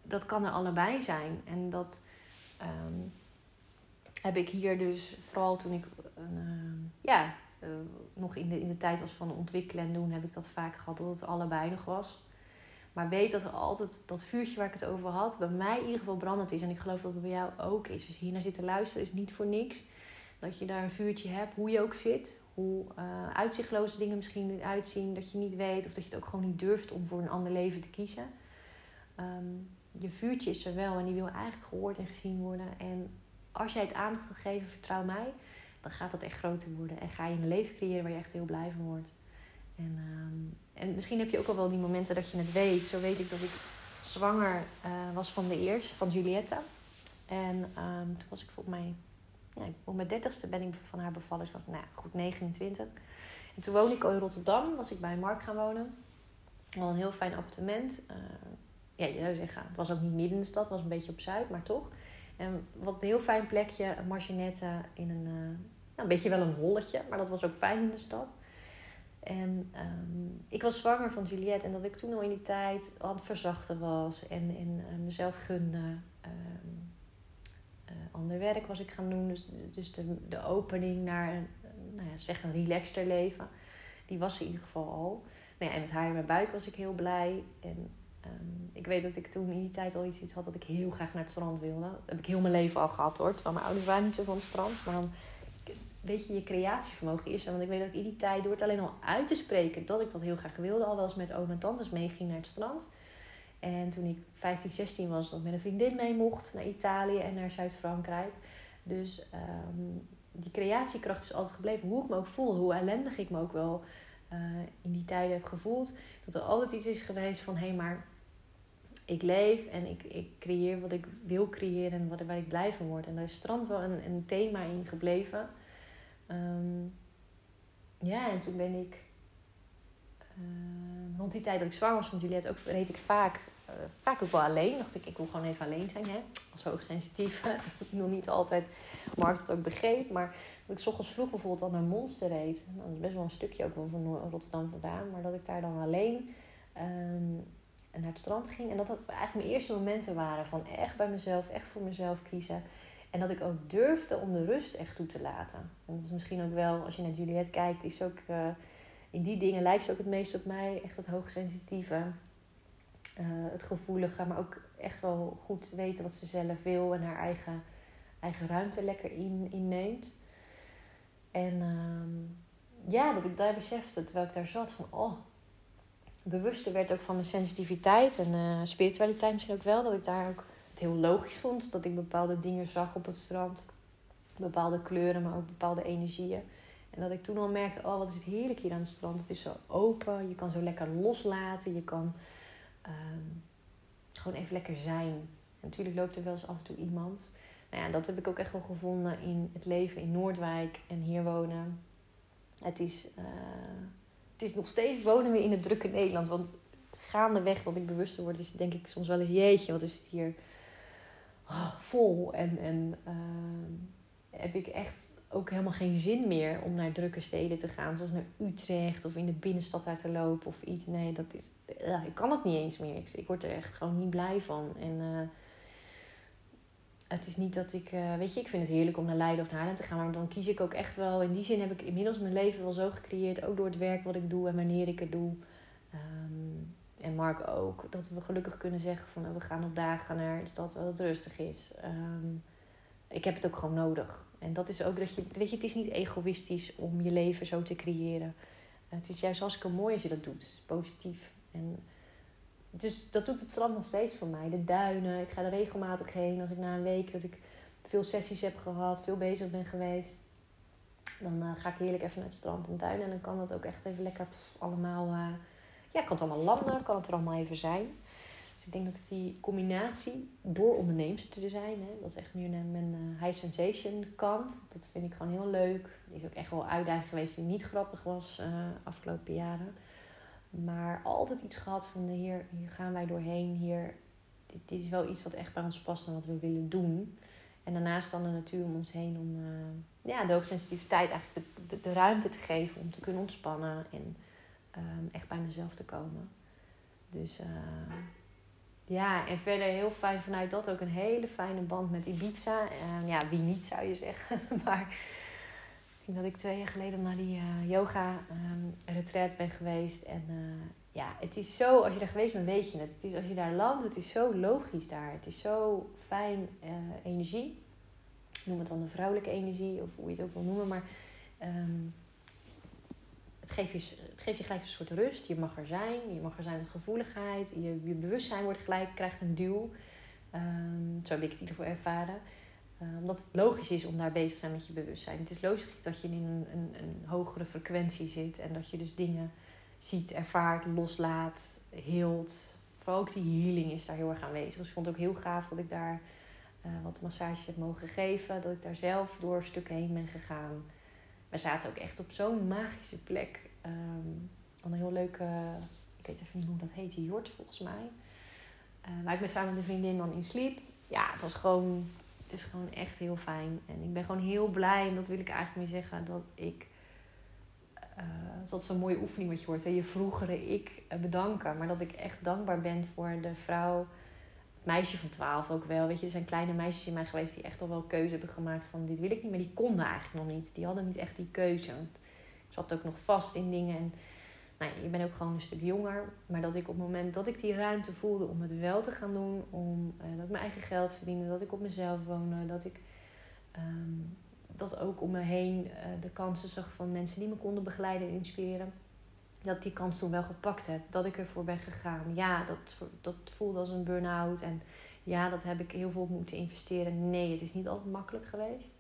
A: dat kan er allebei zijn. En dat um, heb ik hier dus, vooral toen ik uh, ja, uh, nog in de, in de tijd was van ontwikkelen en doen, heb ik dat vaak gehad dat het allebei nog was. Maar weet dat er altijd dat vuurtje waar ik het over had, bij mij in ieder geval brandend is. En ik geloof dat het bij jou ook is. Dus hier naar zitten luisteren is niet voor niks. Dat je daar een vuurtje hebt, hoe je ook zit. Hoe uh, uitzichtloze dingen misschien uitzien. Dat je niet weet of dat je het ook gewoon niet durft om voor een ander leven te kiezen. Um, je vuurtje is er wel en die wil eigenlijk gehoord en gezien worden. En als jij het aandacht geven, vertrouw mij, dan gaat dat echt groter worden. En ga je een leven creëren waar je echt heel blij van wordt. En, um, en misschien heb je ook al wel die momenten dat je het weet. Zo weet ik dat ik zwanger uh, was van de eerste, van Julietta. En um, toen was ik volgens mij, ja, op mijn dertigste ben ik van haar bevallen. Dus was nou, goed 29. En toen woonde ik al in Rotterdam, was ik bij Mark gaan wonen. Al een heel fijn appartement. Uh, ja, je zou zeggen, het was ook niet midden in de stad, het was een beetje op Zuid, maar toch. En wat een heel fijn plekje, een marginette in een, uh, nou, een beetje wel een holletje, maar dat was ook fijn in de stad. En ehm, ik was zwanger van Juliette en dat ik toen al in die tijd aan het verzachten was en, en uh, mezelf gunde. Um, ander werk was ik gaan doen, dus, dus de, de opening naar een, nou ja, een relaxter leven, die was in ieder geval al. Nou ja, en met haar in mijn buik was ik heel blij. En um, ik weet dat ik toen in die tijd al iets had dat ik heel graag naar het strand wilde. Heb ik heel mijn leven al gehad hoor. Terwijl mijn ouders waren niet zo van het strand. Maar weet je, je creatievermogen is. Want ik weet ik in die tijd, door het alleen al uit te spreken, dat ik dat heel graag wilde. Al wel eens met oom en tantes meeging naar het strand. En toen ik 15, 16 was, ik met een vriendin mee mocht naar Italië en naar Zuid-Frankrijk. Dus um, die creatiekracht is altijd gebleven. Hoe ik me ook voel, hoe ellendig ik me ook wel uh, in die tijden heb gevoeld. Dat er altijd iets is geweest van hé, hey, maar ik leef en ik, ik creëer wat ik wil creëren en wat, waar ik blij van word. En daar is strand wel een, een thema in gebleven. Um, ja, en toen ben ik uh, rond die tijd dat ik zwanger was van Juliette ook reed ik vaak, uh, vaak ook wel alleen. Dacht ik, ik wil gewoon even alleen zijn. Hè? Als hoogsensitief. dat ik nog niet altijd Mark het ook begreep. Maar dat ik ochtends vroeg bijvoorbeeld al naar Monster reed. Dat is best wel een stukje ook wel van Rotterdam vandaan. Maar dat ik daar dan alleen um, naar het strand ging. En dat dat eigenlijk mijn eerste momenten waren van echt bij mezelf, echt voor mezelf kiezen. En dat ik ook durfde om de rust echt toe te laten. En dat is misschien ook wel, als je naar Juliette kijkt, is ook uh, in die dingen lijkt ze ook het meest op mij. Echt het hoogsensitieve, uh, het gevoelige, maar ook echt wel goed weten wat ze zelf wil en haar eigen, eigen ruimte lekker in, inneemt. En uh, ja, dat ik daar besefte, terwijl ik daar zat, van oh, bewuster werd ook van mijn sensitiviteit en uh, spiritualiteit misschien ook wel. Dat ik daar ook het heel logisch vond dat ik bepaalde dingen zag op het strand. Bepaalde kleuren, maar ook bepaalde energieën. En dat ik toen al merkte, oh wat is het heerlijk hier aan het strand. Het is zo open, je kan zo lekker loslaten. Je kan um, gewoon even lekker zijn. Natuurlijk loopt er wel eens af en toe iemand. Nou ja, dat heb ik ook echt wel gevonden in het leven in Noordwijk en hier wonen. Het is, uh, het is nog steeds wonen we in het drukke Nederland. Want gaandeweg wat ik bewuster word, is denk ik soms wel eens jeetje, wat is het hier vol. En, en uh, heb ik echt ook helemaal geen zin meer om naar drukke steden te gaan. Zoals naar Utrecht of in de binnenstad daar te lopen of iets. Nee, dat is, uh, ik kan het niet eens meer. Ik, ik, word er echt gewoon niet blij van. En uh, het is niet dat ik, weet je, ik vind het heerlijk om naar Leiden of naar Haarlem te gaan. Maar dan kies ik ook echt wel, in die zin heb ik inmiddels mijn leven wel zo gecreëerd. Ook door het werk wat ik doe en wanneer ik het doe. Um, en Mark ook. Dat we gelukkig kunnen zeggen van we gaan op dagen naar de stad dat het rustig is. Um, ik heb het ook gewoon nodig. En dat is ook dat je, weet je, het is niet egoïstisch om je leven zo te creëren. Het is juist hartstikke mooi als je dat doet. Het is positief. En dus dat doet het strand nog steeds voor mij. De duinen, ik ga er regelmatig heen. Als ik na een week dat ik veel sessies heb gehad, veel bezig ben geweest. Dan uh, ga ik heerlijk even naar het strand en duinen. En dan kan dat ook echt even lekker allemaal... Uh, ja, kan het allemaal landen, kan het er allemaal even zijn. Dus ik denk dat ik die combinatie, door onderneemster te zijn, hè, dat is echt meer mijn uh, high sensation kant. Dat vind ik gewoon heel leuk. Die is ook echt wel uitdaging geweest die niet grappig was uh, afgelopen jaren. Maar altijd iets gehad van, hier, hier gaan wij doorheen, hier, dit, is wel iets wat echt bij ons past en wat we willen doen. En daarnaast dan de natuur om ons heen om ja, de hoogsensitiviteit de, de, de, ruimte te geven om te kunnen ontspannen en um, echt bij mezelf te komen. Dus uh, ja, en verder heel fijn vanuit dat ook een hele fijne band met Ibiza. Uh, ja, wie niet zou je zeggen. maar ik denk dat ik twee jaar geleden naar die uh, yoga um, retreat ben geweest. En ja, het is zo, als je daar geweest bent, weet je het. Het is als je daar landt, het is zo logisch daar. Het is zo fijn energie. Noem het dan de vrouwelijke energie, of hoe je het ook wil noemen. Maar het geeft, je, geeft je gelijk een soort rust. Je mag er zijn. Je mag er zijn met gevoeligheid. Je, je bewustzijn wordt gelijk, krijgt een duw. Um, zo heb ik het in ieder geval ervaren. Uh, omdat het logisch is om daar bezig te zijn met je bewustzijn. Het is logisch dat je in een, een, een hogere frequentie zit. En dat je dus dingen ziet, ervaart, loslaat, heelt. Vooral ook die healing is daar heel erg aanwezig. Dus ik vond het ook heel gaaf dat ik daar uh, wat massages heb mogen geven. Dat ik daar zelf door stukken heen ben gegaan we zaten ook echt op zo'n magische plek. Um, een heel leuke, ik weet even niet hoe dat heet, Jort volgens mij. Uh, waar ik met samen met een vriendin dan in sliep. Ja, het was gewoon, het is gewoon echt heel fijn. En ik ben gewoon heel blij, en dat wil ik eigenlijk mee zeggen, dat ik dat is een mooie oefening wat je hoort. Je vroegere ik bedanken. Maar dat ik echt dankbaar ben voor de vrouw meisje van 12 ook wel. Weet je, er zijn kleine meisjes in mij geweest die echt al wel keuze hebben gemaakt van dit wil ik niet. Maar die konden eigenlijk nog niet. Die hadden niet echt die keuze. Zat ook nog vast in dingen. En nou ja, je bent ook gewoon een stuk jonger. Maar dat ik op het moment dat ik die ruimte voelde om het wel te gaan doen. Om, uh, dat ik mijn eigen geld verdiende. Dat ik op mezelf woonde. Dat ik ehm, dat ook om me heen uh, de kansen zag van mensen die me konden begeleiden en inspireren dat die kans toen wel gepakt heb. Dat ik ervoor ben gegaan. Ja, dat, dat voelde als een burn-out. En ja, dat heb ik heel veel moeten investeren. Nee, het is niet altijd makkelijk geweest.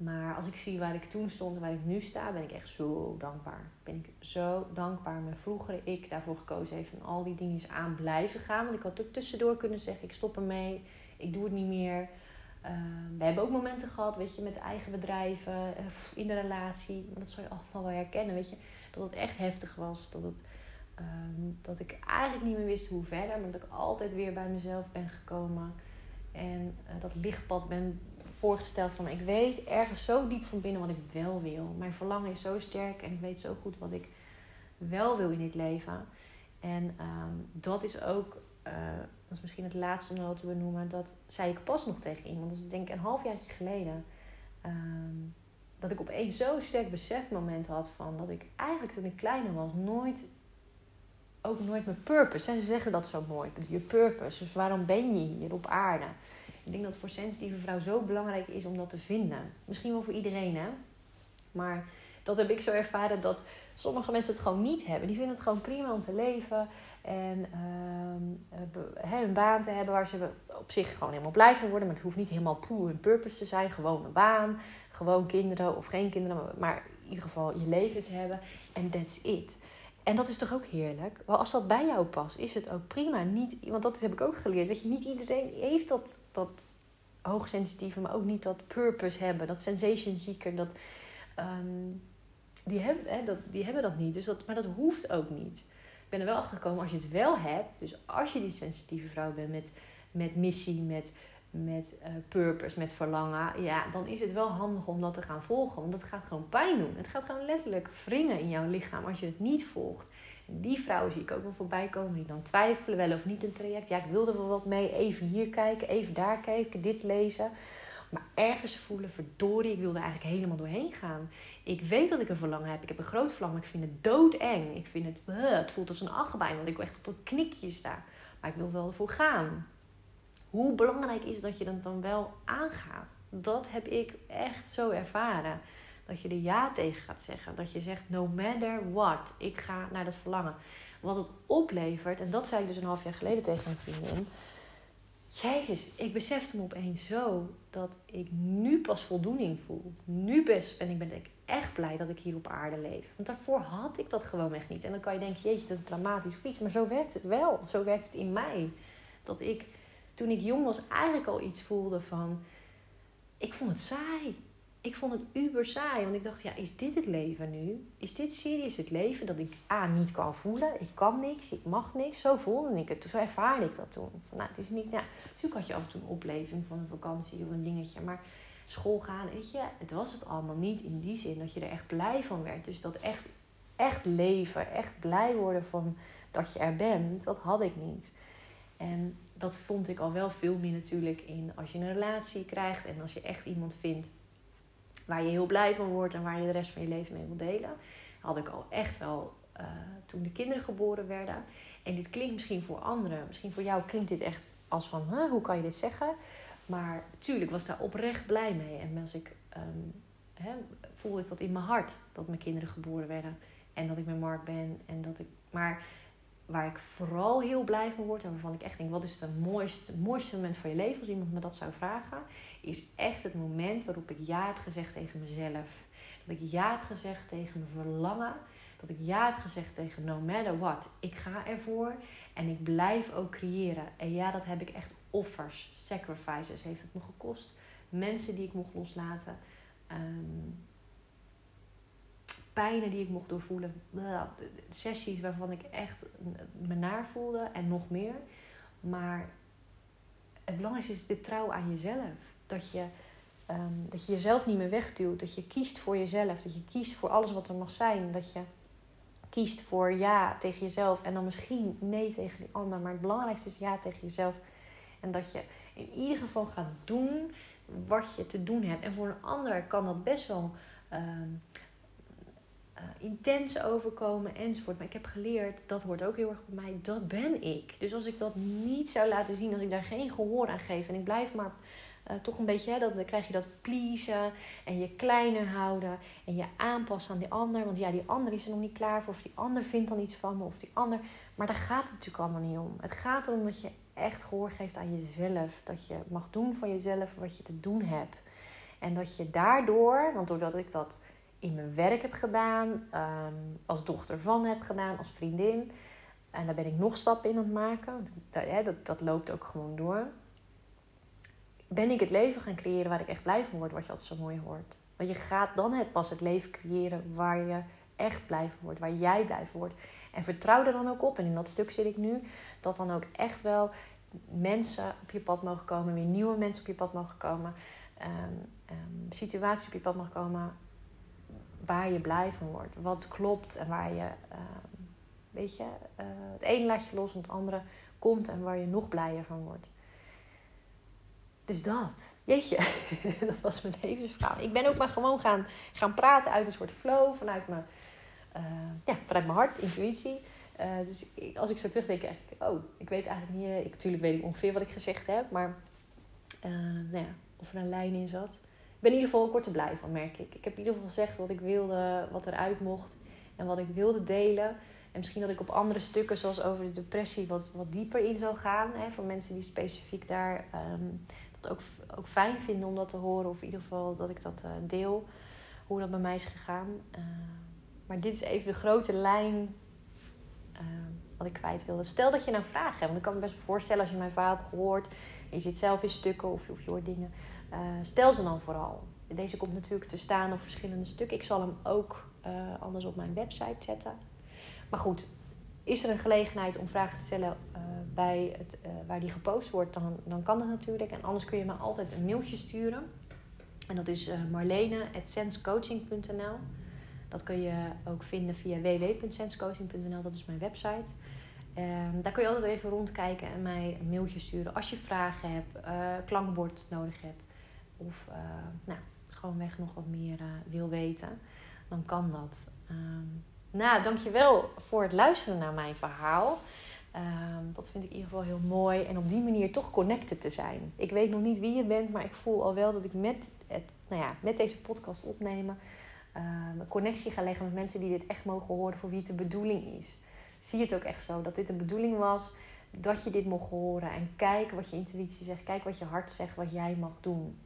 A: Maar als ik zie waar ik toen stond en waar ik nu sta, ben ik echt zo dankbaar. Ben ik zo dankbaar. Mijn vroegere ik daarvoor gekozen heeft en al die dingen aan blijven gaan. Want ik had ook tussendoor kunnen zeggen, ik stop ermee. Ik doe het niet meer. Ehm, we hebben ook momenten gehad, weet je, met eigen bedrijven, uh, in de relatie. Maar dat zou je allemaal wel herkennen, weet je dat het echt heftig was. Dat, het, ehm, dat ik eigenlijk niet meer wist hoe verder. Maar dat ik altijd weer bij mezelf ben gekomen. En uh, dat lichtpad ben voorgesteld van ik weet ergens zo diep van binnen wat ik wel wil. Mijn verlangen is zo sterk en ik weet zo goed wat ik wel wil in dit leven. En ehm, dat is ook, uh, dat is misschien het laatste om te benoemen, dat zei ik pas nog tegen iemand. Dat is denk ik een halfjaartje geleden. Um, dat ik opeens zo'n sterk besefmoment had van dat ik eigenlijk toen ik kleiner was nooit, ook nooit mijn purpose. En ze zeggen dat zo mooi, je purpose. Dus waarom ben je hier op aarde? Ik denk dat voor sensitieve vrouw zo belangrijk is om dat te vinden. Misschien wel voor iedereen, hè. Maar dat heb ik zo ervaren dat sommige mensen het gewoon niet hebben. Die vinden het gewoon prima om te leven. En uh, een baan te hebben waar ze op zich gewoon helemaal blij van worden. Maar het hoeft niet helemaal poe hun purpose te zijn. Gewoon een baan gewoon kinderen of geen kinderen, maar in ieder geval je leven te hebben. En that's it. En dat is toch ook heerlijk? Maar als dat bij jou past, is het ook prima. Niet, want dat heb ik ook geleerd. Weet je, niet iedereen heeft dat, dat hoogsensitieve, maar ook niet dat purpose hebben. Dat sensation seeker, dat, um, die, hebben, hè, dat, die hebben dat niet. Dus dat, maar dat hoeft ook niet. Ik ben er wel achter gekomen als je het wel hebt. Dus als je die sensitieve vrouw bent met, met missie, met met uh, purpose, met verlangen, ja, dan is het wel handig om dat te gaan volgen. Want dat gaat gewoon pijn doen. Het gaat gewoon letterlijk wringen in jouw lichaam als je het niet volgt. En die vrouwen zie ik ook wel voorbij komen die dan twijfelen, wel of niet een traject. Ja, ik wilde wel wat mee, even hier kijken, even daar kijken, dit lezen. Maar ergens voelen, verdorie, ik wilde eigenlijk helemaal doorheen gaan. Ik weet dat ik een verlangen heb. Ik heb een groot verlangen, ik vind het doodeng. Ik vind het, uh, het voelt als een achtbaan, want ik wil echt op dat knikje sta. Maar ik wil wel ervoor gaan hoe belangrijk is dat je dat dan wel aangaat? Dat heb ik echt zo ervaren. Dat je er ja tegen gaat zeggen. Dat je zegt, no matter what, ik ga naar dat verlangen. Wat het oplevert, en dat zei ik dus een half jaar geleden tegen een vriendin. Jezus, ik besefte me opeens zo dat ik nu pas voldoening voel. Nu best ben ik, ben ik echt blij dat ik hier op aarde leef. Want daarvoor had ik dat gewoon echt niet. En dan kan je denken, jeetje, dat is dramatisch of iets. Maar zo werkt het wel. Zo werkt het in mij. Dat ik toen ik jong was eigenlijk al iets voelde van... Ik vond het saai. Ik vond het uber saai. Want ik dacht, ja, is dit het leven nu? Is dit serieus het leven? Dat ik A, niet kan voelen. Ik kan niks. Ik mag niks. Zo voelde ik het. Zo ervaarde ik dat toen. Nou, het is niet... Ja, natuurlijk had je af en toe een opleving van een vakantie of een dingetje. Maar school gaan, weet je... Het was het allemaal niet in die zin dat je er echt blij van werd. Dus dat echt, echt leven, echt blij worden van dat je er bent. Dat had ik niet. En dat vond ik al wel veel meer natuurlijk in als je een relatie krijgt en als je echt iemand vindt waar je heel blij van wordt en waar je de rest van je leven mee wil delen. Had ik al echt wel uh, toen de kinderen geboren werden. En dit klinkt misschien voor anderen, misschien voor jou klinkt dit echt als van hoe kan je dit zeggen? Maar natuurlijk was daar oprecht blij mee. En als ik um, voelde ik dat in mijn hart dat mijn kinderen geboren werden en dat ik met Mark ben en dat ik. Maar waar ik vooral heel blij van word en waarvan ik echt denk: wat is het mooiste, mooiste moment van je leven als iemand me dat zou vragen, is echt het moment waarop ik ja heb gezegd tegen mezelf. Dat ik ja heb gezegd tegen mijn verlangen. Dat ik ja heb gezegd tegen no matter what. Ik ga ervoor en ik blijf ook creëren. En ja, dat heb ik echt offers, sacrifices heeft het me gekost. Mensen die ik mocht loslaten. Um, pijnen die ik mocht doorvoelen. Sessies waarvan ik echt me naar voelde en nog meer. Maar het belangrijkste is de trouw aan jezelf. Dat je ehm, dat je jezelf niet meer wegduwt. Dat je kiest voor jezelf. Dat je kiest voor alles wat er mag zijn. Dat je kiest voor ja tegen jezelf. En dan misschien nee tegen die ander. Maar het belangrijkste is ja tegen jezelf. En dat je in ieder geval gaat doen wat je te doen hebt. En voor een ander kan dat best wel ehm, intens overkomen enzovoort. Maar ik heb geleerd, dat hoort ook heel erg bij mij, dat ben ik. Dus als ik dat niet zou laten zien, als ik daar geen gehoor aan geef en ik blijf maar uh, toch een beetje, hè, dan krijg je dat pleasen en je kleiner houden en je aanpassen aan die ander. Want ja, die ander is er nog niet klaar voor, of die ander vindt dan iets van me, of die ander. Maar daar gaat het natuurlijk allemaal niet om. Het gaat erom dat je echt gehoor geeft aan jezelf. Dat je mag doen van jezelf wat je te doen hebt. En dat je daardoor, want doordat ik dat in mijn werk heb gedaan, ehm, als dochter van heb gedaan, als vriendin. En daar ben ik nog stappen in aan het maken. Dat, dat, dat loopt ook gewoon door. Ben ik het leven gaan creëren waar ik echt blij van word, wat je altijd zo mooi hoort. Want je gaat dan het pas het leven creëren waar je echt blij van wordt, waar jij blij van wordt. En vertrouw er dan ook op, en in dat stuk zit ik nu, dat dan ook echt wel mensen op je pad mogen komen, weer nieuwe mensen op je pad mogen komen, um, situaties op je pad mogen komen waar je blij van wordt. Wat klopt en waar je, uh, weet je, uh, het een laat je los en het andere komt en waar je nog blijer van wordt. Dus dat, jeetje, dat was mijn levensverhaal. Ik ben ook maar gewoon gaan, gaan praten uit een soort flow, vanuit mijn, uh, ja, vanuit mijn hart, intuïtie. Uh, dus als ik zo terugdenk, denk oh, ik weet eigenlijk niet, ik, natuurlijk weet ik ongeveer wat ik gezegd heb, maar nou ja, of er een lijn in zat ben in ieder geval kort te blij van, merk ik. Ik heb in ieder geval gezegd wat ik wilde, wat eruit mocht en wat ik wilde delen. En misschien dat ik op andere stukken, zoals over de depressie, wat, wat dieper in zou gaan. Hè, voor mensen die specifiek daar um, dat ook, ook fijn vinden om dat te horen. Of in ieder geval dat ik dat uh, deel, hoe dat bij mij is gegaan. Uh, maar dit is even de grote lijn uh, wat ik kwijt wilde. Stel dat je nou vragen hebt. Want ik kan me best voorstellen als je mijn verhaal hebt gehoord. En je zit zelf in stukken of, of je hoort dingen uh, stel ze dan vooral. Deze komt natuurlijk te staan op verschillende stukken. Ik zal hem ook uh, anders op mijn website zetten. Maar goed, is er een gelegenheid om vragen te stellen uh, bij het, waar die gepost wordt, dan, dan kan dat natuurlijk. En anders kun je me altijd een mailtje sturen. En dat is marlene.senscoaching.nl. Dat kun je ook vinden via www.senscoaching.nl. Dat is mijn website. Um, daar kun je altijd even rondkijken en mij een mailtje sturen als je vragen hebt, uh, klankbord nodig hebt of uh, nou, gewoonweg nog wat meer uh, wil weten, dan kan dat. Um, nou, dankjewel voor het luisteren naar mijn verhaal. Um, dat vind ik in ieder geval heel mooi. En op die manier toch connected te zijn. Ik weet nog niet wie je bent, maar ik voel al wel dat ik met, het, nou ja, met deze podcast opnemen... Um, een connectie ga leggen met mensen die dit echt mogen horen voor wie het de bedoeling is. Zie het ook echt zo, dat dit de bedoeling was, dat je dit mocht horen. En kijk wat je intuïtie zegt, kijk wat je hart zegt, wat jij mag doen.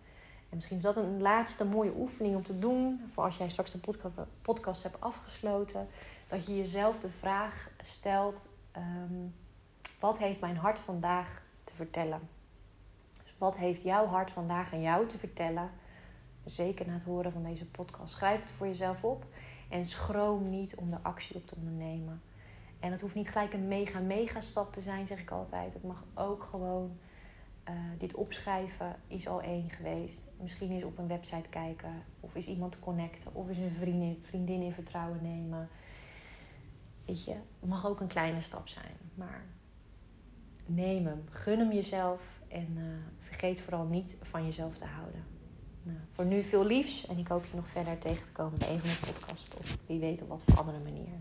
A: En misschien is dat een laatste mooie oefening om te doen. Voor als jij straks de podcast hebt afgesloten. Dat je jezelf de vraag stelt: um, wat heeft mijn hart vandaag te vertellen? Dus wat heeft jouw hart vandaag aan jou te vertellen? Zeker na het horen van deze podcast. Schrijf het voor jezelf op. En schroom niet om de actie op te ondernemen. En het hoeft niet gelijk een mega, mega stap te zijn, zeg ik altijd. Het mag ook gewoon uh, dit opschrijven is al één geweest. Misschien is op een website kijken. Of is iemand te connecten. Of is een vriendin, vriendin in vertrouwen nemen. Weet je, het mag ook een kleine stap zijn. Maar neem hem. Gun hem jezelf. En uh, vergeet vooral niet van jezelf te houden. Nou, voor nu veel liefs. En ik hoop je nog verder tegen te komen bij een van mijn podcasts. Of wie weet op wat voor andere manier.